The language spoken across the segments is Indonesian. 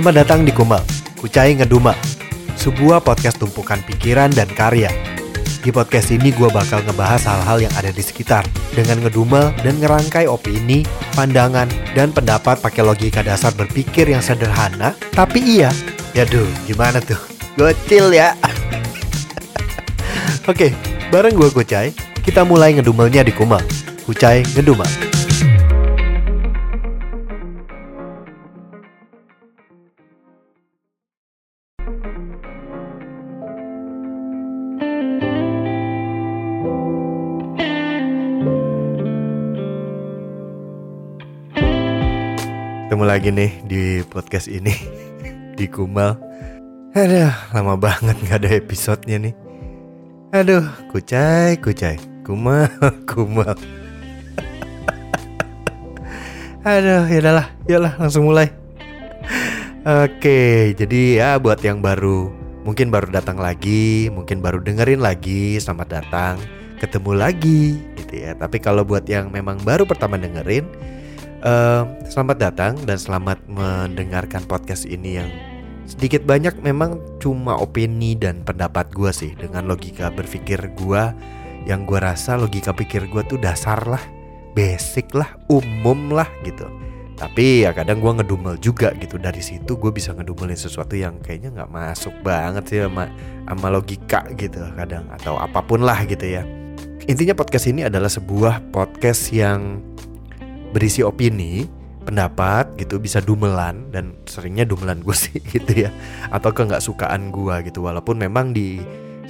Selamat datang di Kumal, Kucai Ngedumel, sebuah podcast tumpukan pikiran dan karya. Di podcast ini gue bakal ngebahas hal-hal yang ada di sekitar dengan ngedumel dan ngerangkai opini, pandangan, dan pendapat pakai logika dasar berpikir yang sederhana, tapi iya. Yaduh, gimana tuh? Gocil ya. Oke, bareng gue Kucai, kita mulai ngedumelnya di Kumal. Kucai Ngedumel. Lagi nih di podcast ini Di Kumal. Aduh lama banget gak ada episodenya nih. Aduh kucai kucai. Kumal kumal. Aduh yaudahlah Yalah langsung mulai. Oke jadi ya buat yang baru Mungkin baru datang lagi Mungkin baru dengerin lagi Selamat datang Ketemu lagi gitu ya. Tapi kalau buat yang memang baru pertama dengerin Selamat datang dan selamat mendengarkan podcast ini yang sedikit banyak memang cuma opini dan pendapat gue sih dengan logika berpikir gue yang gue rasa logika pikir gue tuh dasar lah, basic lah, umum lah gitu. Tapi ya kadang gue ngedumel juga gitu dari situ gue bisa ngedumelin sesuatu yang kayaknya nggak masuk banget sih sama sama logika gitu kadang atau apa pun lah gitu ya. Intinya podcast ini adalah sebuah podcast yang berisi opini, pendapat gitu bisa dumelan dan seringnya dumelan gue sih gitu ya. Atau ke nggak sukaan gue gitu walaupun memang di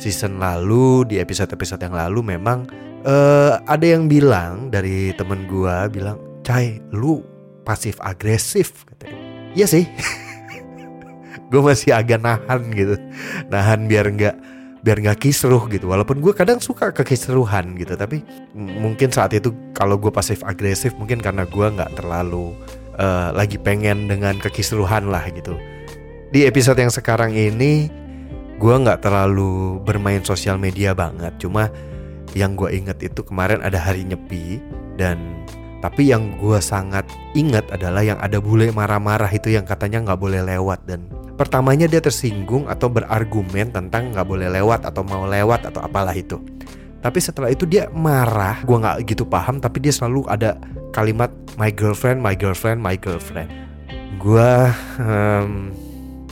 season lalu di episode-episode yang lalu memang uh, ada yang bilang dari temen gue bilang cai lu pasif agresif katanya. Iya sih. Gue masih agak nahan gitu. Nahan biar nggak biar nggak kisruh gitu. Walaupun gue kadang suka kekisruhan gitu tapi mungkin saat itu kalau gue pasif agresif mungkin karena gue nggak terlalu uh, lagi pengen dengan kekisruhan lah gitu. Di episode yang sekarang ini gue nggak terlalu bermain sosial media banget. Cuma yang gue inget itu kemarin ada hari nyepi dan tapi yang gue sangat ingat adalah yang ada bule marah-marah itu yang katanya nggak boleh lewat dan Pertamanya dia tersinggung atau berargumen tentang nggak boleh lewat atau mau lewat atau apalah itu. Tapi setelah itu dia marah, gue nggak gitu paham. Tapi dia selalu ada kalimat my girlfriend, my girlfriend, my girlfriend. Gue um,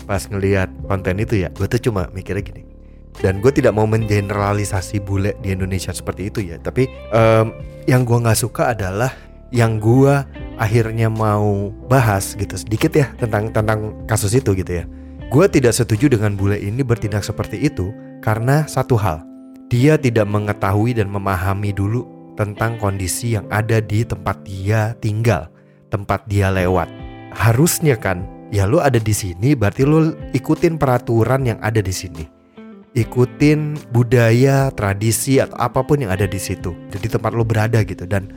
pas ngelihat konten itu ya, gue tuh cuma mikirnya gini. Dan gue tidak mau mengeneralisasi bule di Indonesia seperti itu ya. Tapi um, yang gue nggak suka adalah yang gue akhirnya mau bahas gitu sedikit ya tentang tentang kasus itu gitu ya. Gue tidak setuju dengan bule ini bertindak seperti itu karena satu hal, dia tidak mengetahui dan memahami dulu tentang kondisi yang ada di tempat dia tinggal, tempat dia lewat. Harusnya kan, ya lo ada di sini berarti lo ikutin peraturan yang ada di sini. Ikutin budaya, tradisi atau apa pun yang ada di situ. Jadi tempat lo berada gitu dan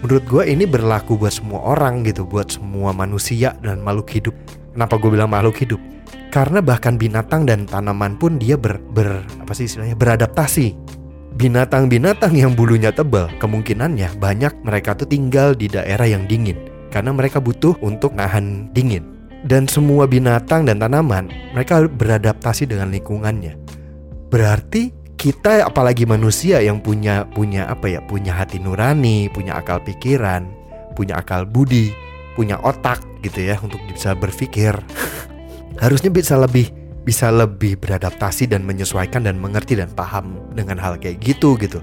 menurut gue ini berlaku buat semua orang gitu, buat semua manusia dan makhluk hidup. Kenapa gue bilang makhluk hidup? Karena bahkan binatang dan tanaman pun dia ber, ber apa sih istilahnya beradaptasi. Binatang-binatang yang bulunya tebal kemungkinannya banyak mereka tuh tinggal di daerah yang dingin karena mereka butuh untuk nahan dingin. Dan semua binatang dan tanaman mereka beradaptasi dengan lingkungannya. Berarti kita apalagi manusia yang punya punya apa ya punya hati nurani punya akal pikiran punya akal budi punya otak gitu ya untuk bisa berpikir harusnya bisa lebih bisa lebih beradaptasi dan menyesuaikan dan mengerti dan paham dengan hal kayak gitu gitu.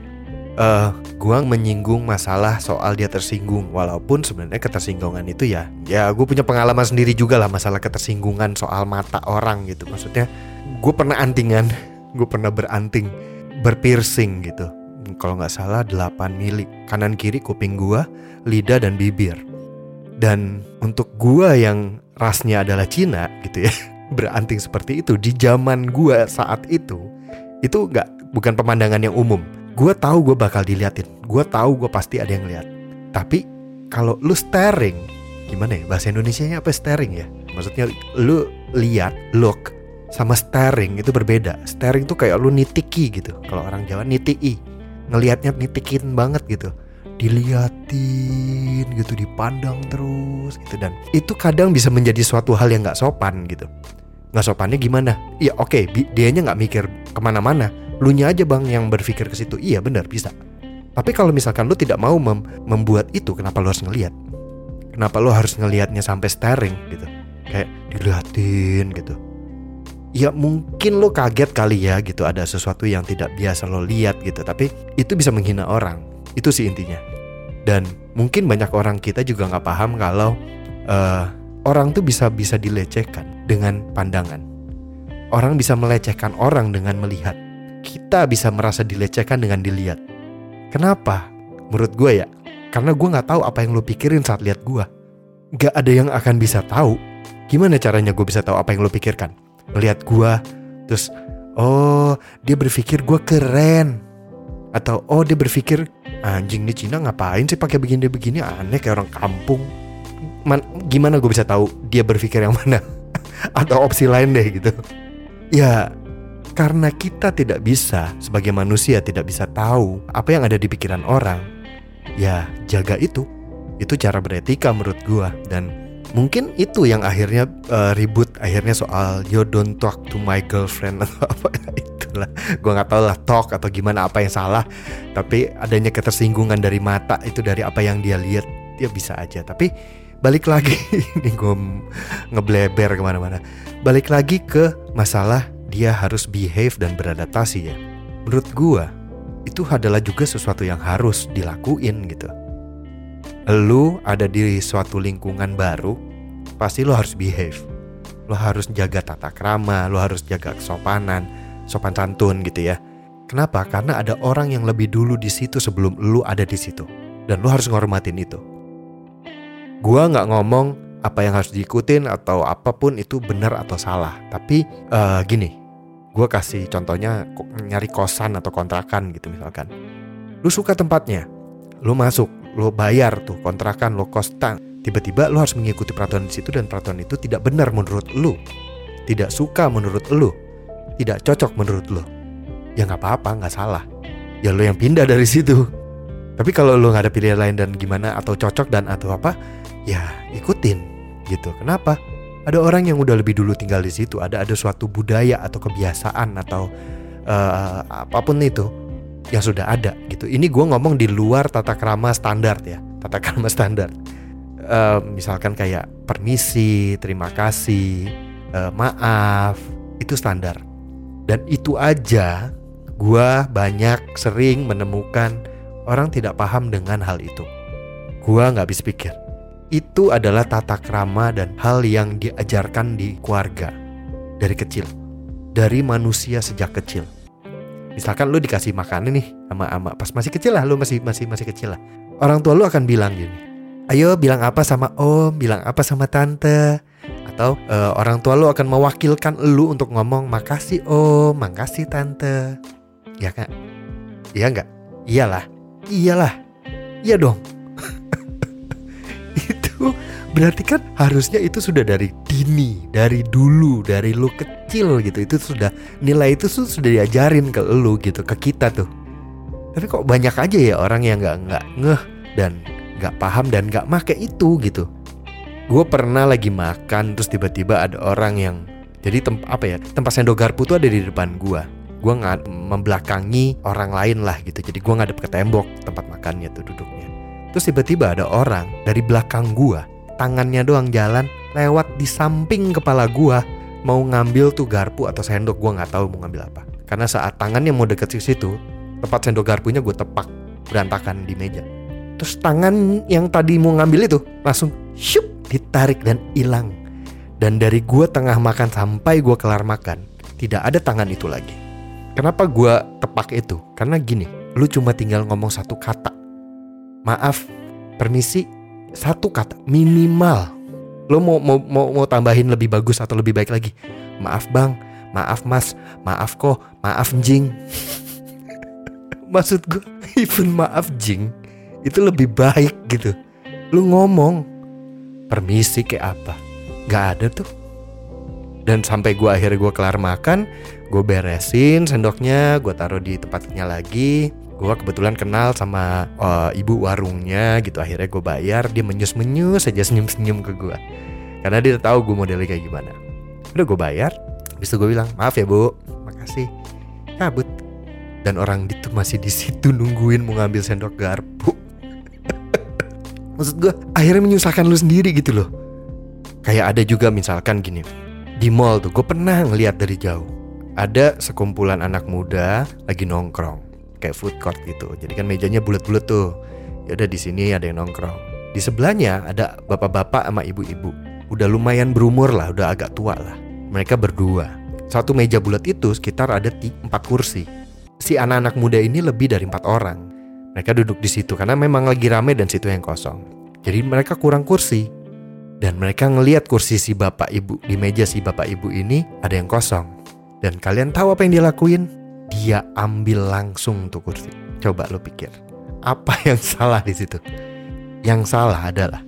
Uh, gua menyinggung masalah soal dia tersinggung. Walaupun sebenarnya ketersinggungan itu ya ya gue punya pengalaman sendiri juga lah masalah ketersinggungan soal mata orang gitu. Maksudnya gue pernah antingan gue pernah beranting berpiercing gitu. Kalau nggak salah 8 mili kanan kiri kuping gua lidah dan bibir. Dan untuk gua yang rasnya adalah Cina gitu ya. Beranting seperti itu. Di zaman gua saat itu itu nggak bukan pemandangan yang umum. Gua tahu gua bakal diliatin. Gua tahu gua pasti ada yang lihat. Tapi kalau lu staring gimana ya? Bahasa Indonesia nya apa? Staring ya? Maksudnya lu lihat look sama staring itu berbeda. Staring tuh kayak lu nitiki gitu. Kalau orang Jawa nitiki. Ngelihatnya nitikin banget gitu diliatin gitu dipandang terus gitu. Dan itu kadang bisa menjadi suatu hal yang nggak sopan gitu. Nggak sopannya gimana? Ya oke okay, dianya nggak mikir ke mana-mana. Lu nya aja bang yang berpikir ke situ. Iya benar bisa. Tapi kalau misalkan lu tidak mau mem membuat itu kenapa lu harus ngelihat kenapa lu harus ngelihatnya sampai staring gitu? Kayak diliatin gitu. Ya mungkin lo kaget kali ya gitu ada sesuatu yang tidak biasa lo lihat gitu. Tapi itu bisa menghina orang itu sih intinya. Dan mungkin banyak orang kita juga nggak paham kalau uh, orang tuh bisa bisa dilecehkan dengan pandangan. Orang bisa melecehkan orang dengan melihat. Kita bisa merasa dilecehkan dengan dilihat. Kenapa? Menurut gue ya karena gue nggak tahu apa yang lo pikirin saat lihat gue Gak ada yang akan bisa tahu. Gimana caranya gue bisa tahu apa yang lo pikirkan? Melihat gue terus oh dia berpikir gue keren. Atau oh dia berpikir anjing nih Cina ngapain sih pakai begini-begini? Aneh kayak orang kampung. Man, gimana gue bisa tahu dia berpikir yang mana? Atau opsi lain deh gitu. Ya karena kita tidak bisa sebagai manusia tidak bisa tahu apa yang ada di pikiran orang ya jaga itu. Itu cara beretika menurut gue dan mungkin itu yang akhirnya uh, ribut akhirnya soal you don't talk to my girlfriend. Atau apa itulah. Gue nggak tahu lah talk atau gimana apa yang salah. Tapi adanya ketersinggungan dari mata itu dari apa yang dia lihat dia bisa aja. Tapi balik lagi ini gue ngebleber ke mana-mana. Balik lagi ke masalah dia harus behave dan beradaptasi ya. Menurut gue itu adalah juga sesuatu yang harus dilakuin gitu lu ada di suatu lingkungan baru, pasti lu harus behave. Lu harus jaga tata krama, lu harus jaga kesopanan, sopan santun gitu ya. Kenapa? Karena ada orang yang lebih dulu di situ sebelum lu ada di situ. Dan lu harus ngormatin itu. Gua nggak ngomong apa yang harus diikutin atau apa pun itu benar atau salah. Tapi uh, gini, gue kasih contohnya nyari kosan atau kontrakan gitu misalkan. Lu suka tempatnya, lu masuk, lo bayar tuh kontrakan lo kostan tiba-tiba lo harus mengikuti peraturan di situ dan peraturan itu tidak benar menurut lo. Tidak suka menurut lo. Tidak cocok menurut lo. Ya nggak apa-apa nggak salah. Ya lo yang pindah dari situ. Tapi kalau lo nggak ada pilihan lain dan gimana atau cocok dan atau apa ya ikutin gitu. Kenapa? Ada orang yang udah lebih dulu tinggal di situ. Ada ada suatu budaya atau kebiasaan atau uh, apa pun itu yang sudah ada gitu. Ini gue ngomong di luar tata krama standar ya, tata krama standar. Uh, misalkan kayak permisi, terima kasih, uh, maaf, itu standar. Dan itu aja gue banyak sering menemukan orang tidak paham dengan hal itu. Gue nggak bisa pikir. Itu adalah tata krama dan hal yang diajarkan di keluarga dari kecil, dari manusia sejak kecil misalkan lu dikasih makanan nih sama ama pas masih kecil lah lu masih masih masih kecil lah. Orang tua lu akan bilang gini ayo bilang apa sama om bilang apa sama tante. Atau uh, orang tua lu akan mewakilkan lu untuk ngomong makasih om makasih tante. Ya kak? Iya nggak? Iyalah. Iyalah. Iya dong berarti kan harusnya itu sudah dari dini, dari dulu, dari lu kecil gitu. Itu sudah nilai itu sudah diajarin ke lu gitu, ke kita tuh. Tapi kok banyak aja ya orang yang nggak nggak ngeh dan nggak paham dan nggak make itu gitu. Gue pernah lagi makan terus tiba-tiba ada orang yang jadi tem apa ya tempat sendok garpu tuh ada di depan gue. Gue nggak membelakangi orang lain lah gitu. Jadi gue ngadep ke tembok tempat makannya tuh duduknya. Terus tiba-tiba ada orang dari belakang gue tangannya doang jalan lewat di samping kepala gua mau ngambil tuh garpu atau sendok gua nggak tahu mau ngambil apa. Karena saat tangannya mau deket ke situ tempat sendok garpunya gue tepak berantakan di meja. Terus tangan yang tadi mau ngambil itu langsung shup ditarik dan hilang. Dan dari gua tengah makan sampai gua kelar makan tidak ada tangan itu lagi. Kenapa gua tepak itu? Karena gini lu cuma tinggal ngomong satu kata. Maaf permisi satu kata minimal. Lo mau mau mau, mau tambahin lebih bagus atau lebih baik lagi? Maaf bang. Maaf mas. Maaf kok. Maaf jing. Maksud gue even maaf jing itu lebih baik gitu. Lu ngomong permisi kayak apa? Gak ada tuh. Dan sampai gue akhirnya gue kelar makan gue beresin sendoknya gue taruh di tempatnya lagi gue kebetulan kenal sama uh, ibu warungnya gitu. Akhirnya gue bayar dia menyus menyus saja senyum senyum ke gue karena dia tahu gue modelnya kayak gimana. Udah gue bayar habis itu gue bilang maaf ya bu makasih. Cabut. Dan orang itu masih di situ nungguin mau ngambil sendok garpu. Maksud gue akhirnya menyusahkan lu sendiri gitu loh. Kayak ada juga misalkan gini di mall tuh gue pernah ngeliat dari jauh. Ada sekumpulan anak muda lagi nongkrong kayak food court gitu. Jadi kan mejanya bulat-bulat tuh. Ya udah di sini ada yang nongkrong. Di sebelahnya ada bapak-bapak sama ibu-ibu. Udah lumayan berumur lah, udah agak tua lah. Mereka berdua. Satu meja bulat itu sekitar ada empat kursi. Si anak-anak muda ini lebih dari empat orang. Mereka duduk di situ karena memang lagi rame dan situ yang kosong. Jadi mereka kurang kursi. Dan mereka ngeliat kursi si bapak ibu di meja si bapak ibu ini ada yang kosong. Dan kalian tahu apa yang dia lakuin? Dia ambil langsung tuh kursi. Coba lo pikir, apa yang salah di situ? Yang salah adalah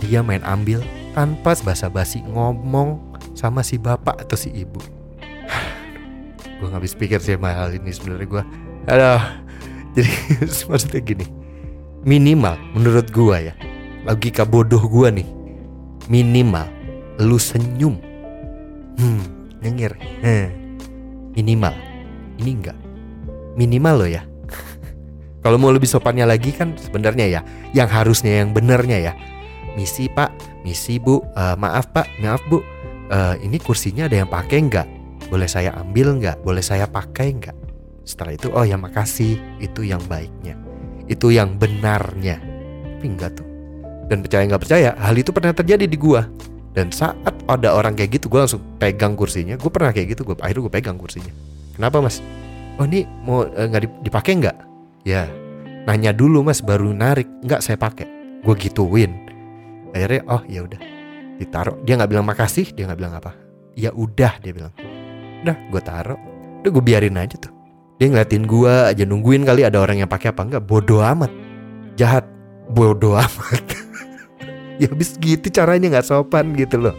dia main ambil tanpa basa-basi ngomong sama si bapak atau si ibu. gue gak habis pikir sih sama ini sebenarnya gue. Aduh, jadi maksudnya gini, minimal menurut gue ya, logika bodoh gue nih, minimal lu senyum, hmm, nyengir, hmm, minimal ini enggak minimal loh ya. Kalau mau lebih sopannya lagi kan sebenarnya ya. Yang harusnya yang benernya ya. Misi pak. Misi bu. Uh, maaf pak. Maaf bu. Uh, ini kursinya ada yang pakai enggak boleh saya ambil enggak boleh saya pakai enggak setelah itu oh ya makasih. Itu yang baiknya. Itu yang benarnya. Tapi enggak tuh. Dan percaya nggak percaya hal itu pernah terjadi di gua. Dan saat ada orang kayak gitu gue langsung pegang kursinya. Gue pernah kayak gitu gue akhirnya gue pegang kursinya Kenapa mas? Oh ini mau eh, nggak uh, dipakai nggak? Ya, nanya dulu mas baru narik. Nggak saya pakai. Gue gituin. Akhirnya oh ya udah ditaruh. Dia nggak bilang makasih, dia nggak bilang apa. Ya udah dia bilang. Udah gue taruh. Udah gue biarin aja tuh. Dia ngeliatin gue aja nungguin kali ada orang yang pakai apa enggak. Bodoh amat. Jahat. Bodoh amat. ya habis gitu caranya nggak sopan gitu loh.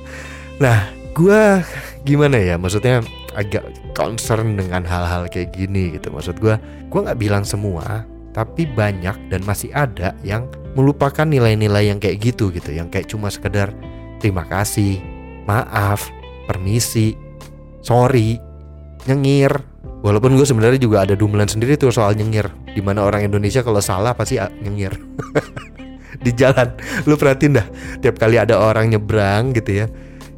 Nah, gue gimana ya? Maksudnya agak concern dengan hal-hal kayak gini gitu. Maksud gue gue nggak bilang semua tapi banyak dan masih ada yang melupakan nilai-nilai yang kayak gitu gitu yang kayak cuma sekedar terima kasih maaf permisi sorry nyengir. Walaupun gue sebenarnya juga ada dumelan sendiri tuh soal nyengir di mana orang Indonesia kalau salah pasti nyengir. Di jalan. Lu perhatiin dah tiap kali ada orang nyebrang gitu ya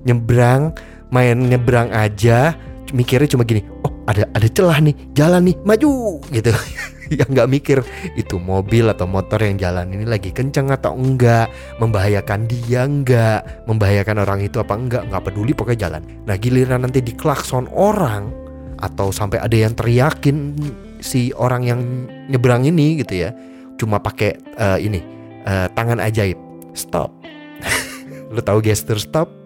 nyebrang main nyebrang aja mikirnya cuma gini oh ada ada celah nih jalan nih maju gitu. Yang nggak mikir itu mobil atau motor yang jalan ini lagi kencang atau enggak? Membahayakan dia enggak? Membahayakan orang itu apa enggak? Nggak peduli pokoknya jalan. Nah giliran nanti diklakson orang atau sampai ada yang teriakin si orang yang nyebrang ini gitu ya cuma pakai uh, ini uh, tangan ajaib stop. Lu tahu gestur stop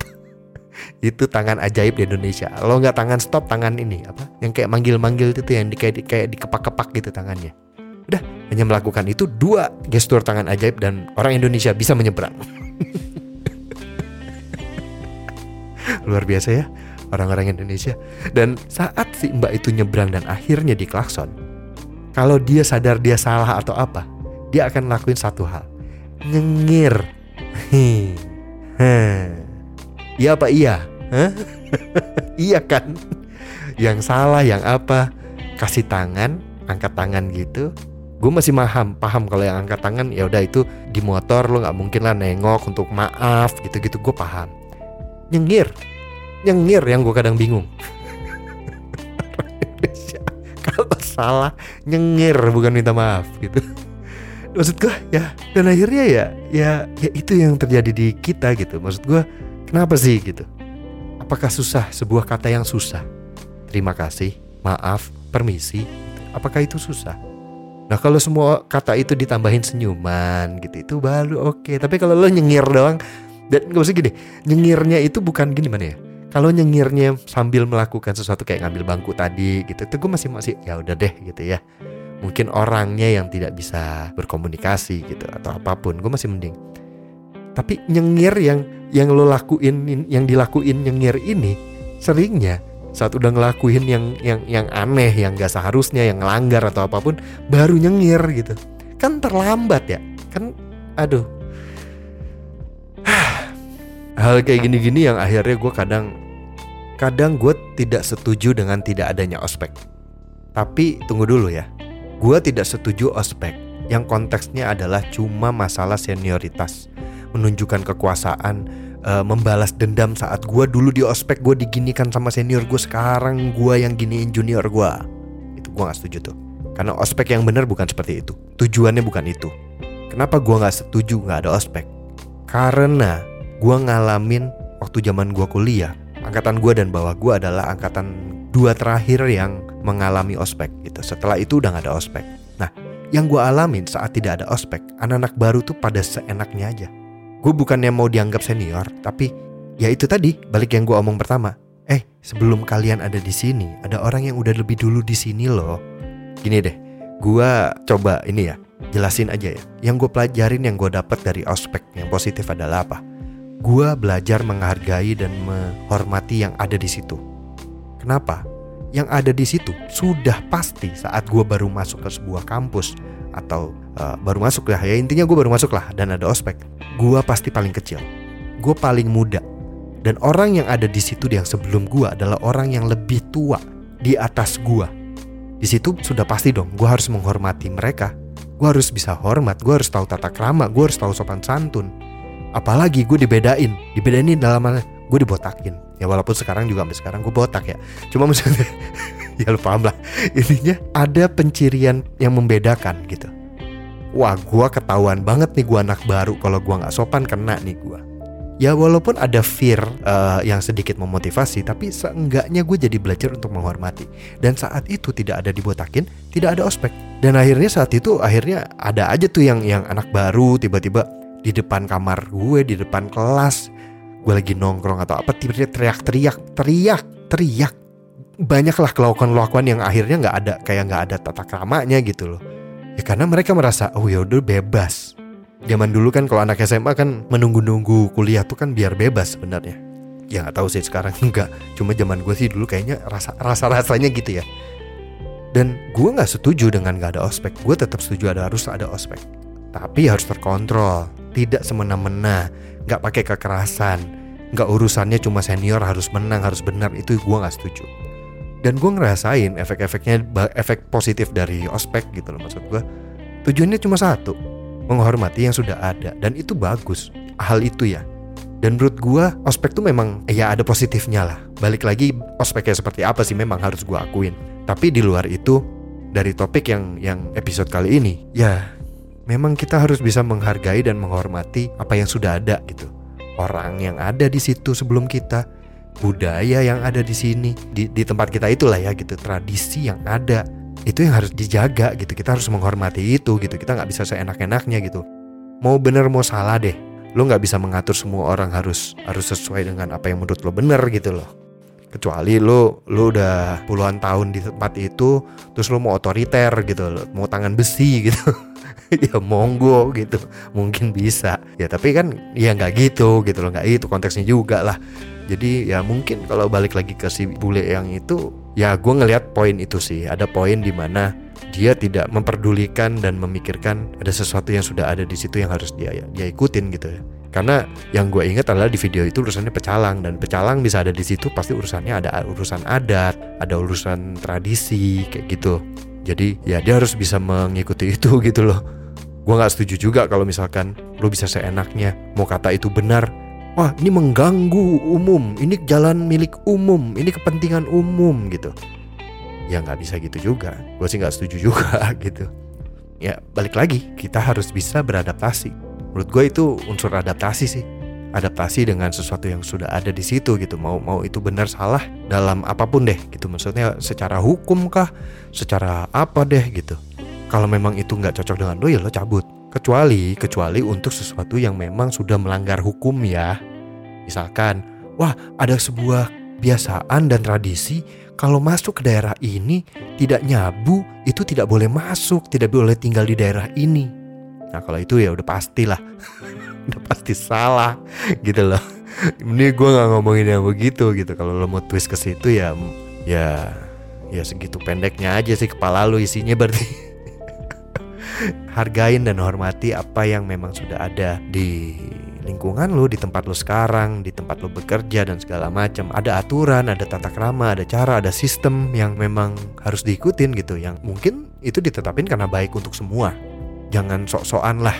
itu tangan ajaib di Indonesia. Lo nggak tangan stop, tangan ini apa? Yang kayak manggil-manggil itu yang di, kayak di, kayak dikepak-kepak gitu tangannya. Udah hanya melakukan itu dua gestur tangan ajaib dan orang Indonesia bisa menyeberang. Luar biasa ya orang-orang Indonesia. Dan saat si Mbak itu nyebrang dan akhirnya diklakson, kalau dia sadar dia salah atau apa, dia akan lakuin satu hal, nyengir. Iya apa iya? Hah? iya kan? Yang salah yang apa? Kasih tangan, angkat tangan gitu. Gue masih paham, paham kalau yang angkat tangan ya udah itu di motor lo nggak mungkin lah nengok untuk maaf gitu-gitu gue paham. Nyengir, nyengir yang gue kadang bingung. kalau salah nyengir bukan minta maaf gitu maksud gue ya dan akhirnya ya ya ya itu yang terjadi di kita gitu maksud gue Kenapa sih gitu? Apakah susah sebuah kata yang susah? Terima kasih, maaf, permisi. Apakah itu susah? Nah kalau semua kata itu ditambahin senyuman gitu itu baru oke. Okay. Tapi kalau lo nyengir doang dan gak usah gini, nyengirnya itu bukan gini mana ya? Kalau nyengirnya sambil melakukan sesuatu kayak ngambil bangku tadi gitu, itu gue masih masih ya udah deh gitu ya. Mungkin orangnya yang tidak bisa berkomunikasi gitu atau apa pun, gue masih mending. Tapi nyengir yang yang lo lakuin yang dilakuin nyengir ini seringnya saat udah ngelakuin yang yang yang aneh yang gak seharusnya yang ngelanggar atau apa pun baru nyengir gitu. Kan terlambat ya. Kan aduh. Hal kayak gini-gini yang akhirnya gue kadang kadang gue tidak setuju dengan tidak adanya ospek. Tapi tunggu dulu ya. Gue tidak setuju ospek. Yang konteksnya adalah cuma masalah senioritas menunjukkan kekuasaan uh, membalas dendam saat gue dulu di ospek gue diginikan sama senior gue sekarang gue yang giniin junior gue itu gue nggak setuju tuh. Karena ospek yang benar bukan seperti itu. Tujuannya bukan itu. Kenapa gue nggak setuju nggak ada ospek? Karena gue ngalamin waktu zaman gue kuliah angkatan gue dan bawah gue adalah angkatan dua terakhir yang mengalami ospek gitu. Setelah itu udah gak ada ospek. Nah yang gue alamin saat tidak ada ospek anak-anak baru tuh pada seenaknya aja gue bukannya mau dianggap senior tapi ya itu tadi balik yang gue omong pertama. Eh sebelum kalian ada di sini ada orang yang udah lebih dulu di sini loh. Gini deh gue coba ini ya jelasin aja ya. Yang gue pelajarin yang gue dapat dari ospek yang positif adalah apa? Gue belajar menghargai dan menghormati yang ada di situ. Kenapa yang ada di situ sudah pasti saat gue baru masuk ke sebuah kampus atau uh, baru masuk lah ya intinya gue baru masuk lah dan ada ospek gue pasti paling kecil gue paling muda. Dan orang yang ada di situ yang sebelum gue adalah orang yang lebih tua di atas gue di situ sudah pasti dong gue harus menghormati mereka. Gue harus bisa hormat gue harus tahu tata krama gue harus tahu sopan santun. Apalagi gue dibedain dibedain dalam mana gue dibotakin ya walaupun sekarang juga sampai sekarang gue botak ya. Cuma maksudnya ya lu paham lah. Intinya ada pencirian yang membedakan gitu. Wah gue ketahuan banget nih gue anak baru kalau gue nggak sopan kena nih gue ya walaupun ada fear uh, yang sedikit memotivasi tapi seenggaknya gue jadi belajar untuk menghormati. Dan saat itu tidak ada dibotakin tidak ada ospek. Dan akhirnya saat itu akhirnya ada aja tuh yang yang anak baru tiba-tiba di depan kamar gue di depan kelas gue lagi nongkrong atau apa tiba-tiba teriak-teriak teriak teriak. Banyaklah kelakuan-kelakuan yang akhirnya nggak ada kayak nggak ada tata kramanya gitu loh. Ya karena mereka merasa oh ya udah bebas. Zaman dulu kan kalau anak SMA kan menunggu-nunggu kuliah tuh kan biar bebas sebenarnya. Ya nggak tahu sih sekarang enggak cuma zaman gue sih dulu kayaknya rasa rasa rasanya gitu ya. Dan gue nggak setuju dengan nggak ada ospek. Gue tetap setuju ada harus ada ospek. Tapi harus terkontrol tidak semena-mena nggak pakai kekerasan nggak urusannya cuma senior harus menang harus benar itu gue nggak setuju. Dan gue ngerasain efek-efeknya efek positif dari ospek gitu loh maksud gue tujuannya cuma satu menghormati yang sudah ada dan itu bagus hal itu ya. Dan menurut gue ospek tuh memang ya ada positifnya lah. Balik lagi ospeknya seperti apa sih memang harus gue akuin. Tapi di luar itu dari topik yang yang episode kali ini ya memang kita harus bisa menghargai dan menghormati apa yang sudah ada gitu. Orang yang ada di situ sebelum kita budaya yang ada di sini di, di tempat kita itulah ya gitu. Tradisi yang ada itu yang harus dijaga gitu. Kita harus menghormati itu gitu. Kita nggak bisa seenak-enaknya gitu. Mau bener mau salah deh. Lo nggak bisa mengatur semua orang harus harus sesuai dengan apa yang menurut lo bener gitu loh. Kecuali lo lo udah puluhan tahun di tempat itu terus lo mau otoriter gitu loh, mau tangan besi gitu ya monggo gitu. Mungkin bisa. Ya tapi kan ya nggak gitu gitu loh. Nggak itu konteksnya juga lah. Jadi ya mungkin kalau balik lagi ke si bule yang itu ya gue ngelihat poin itu sih. Ada poin di mana dia tidak memperdulikan dan memikirkan ada sesuatu yang sudah ada di situ yang harus dia dia ikutin gitu ya. Karena yang gue ingat adalah di video itu urusannya pecalang. Dan pecalang bisa ada di situ pasti urusannya ada urusan adat ada urusan tradisi kayak gitu jadi ya dia harus bisa mengikuti itu gitu loh gue nggak setuju juga kalau misalkan lo bisa seenaknya mau kata itu benar wah ini mengganggu umum, ini jalan milik umum, ini kepentingan umum gitu. Ya nggak bisa gitu juga, gue sih nggak setuju juga gitu. Ya balik lagi, kita harus bisa beradaptasi. Menurut gue itu unsur adaptasi sih. Adaptasi dengan sesuatu yang sudah ada di situ gitu. Mau mau itu benar salah dalam apa pun deh gitu. Maksudnya secara hukum kah, secara apa deh gitu. Kalau memang itu nggak cocok dengan lo ya lo cabut Kecuali, kecuali untuk sesuatu yang memang sudah melanggar hukum ya. Misalkan, wah ada sebuah kebiasaan dan tradisi kalau masuk ke daerah ini tidak nyabu itu tidak boleh masuk, tidak boleh tinggal di daerah ini. Nah kalau itu ya udah pastilah, udah pasti salah gitu loh. ini gue nggak ngomongin yang begitu gitu kalau lo mau twist ke situ ya ya ya segitu pendeknya aja sih kepala lo isinya berarti hargain dan hormati apa yang memang sudah ada di lingkungan lu, di tempat lu sekarang, di tempat lu bekerja dan segala macam. Ada aturan, ada tata krama, ada cara, ada sistem yang memang harus diikutin gitu. Yang mungkin itu ditetapin karena baik untuk semua. Jangan sok-sokan lah.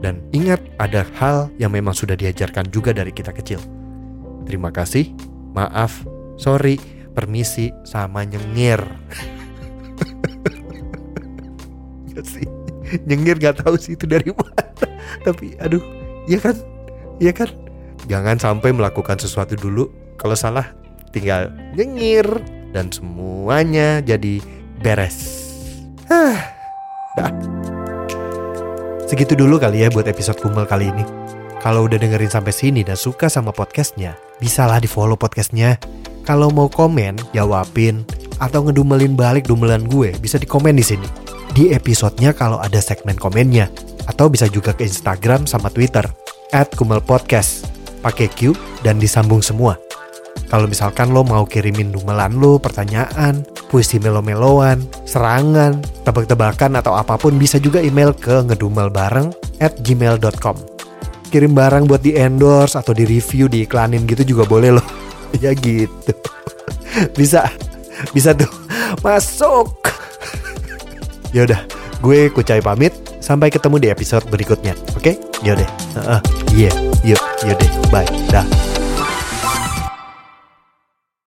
Dan ingat ada hal yang memang sudah diajarkan juga dari kita kecil. Terima kasih, maaf, sorry, permisi, sama nyengir. Gak sih? Nyengir gak tahu sih itu dari mana. Tapi aduh. Ya kan? Ya kan? Jangan sampai melakukan sesuatu dulu. Kalau salah tinggal nyengir. Dan semuanya jadi beres. Hah, segitu dulu kali ya buat episode kumel kali ini. Kalau udah dengerin sampai sini dan suka sama podcastnya bisalah di follow podcastnya. Kalau mau komen jawabin atau ngedumelin balik dumelan gue bisa di komen di sini. Di episodenya kalau ada segmen komennya atau bisa juga ke Instagram sama Twitter at pakai Q dan disambung semua. Kalau misalkan lo mau kirimin dumelan lo, pertanyaan, puisi melo-meloan, serangan, tebak-tebakan atau apa pun bisa juga email ke ngedumelbareng at gmail.com. Kirim barang buat di endorse atau di review, diiklanin gitu juga boleh loh. ya gitu. bisa, bisa tuh. Masuk. Ya udah, gue Kucai pamit. Sampai ketemu di episode berikutnya. Oke? Okay? Yaudah. Uh, uh, yeah. Yuk, yaudah. Bye. Dah.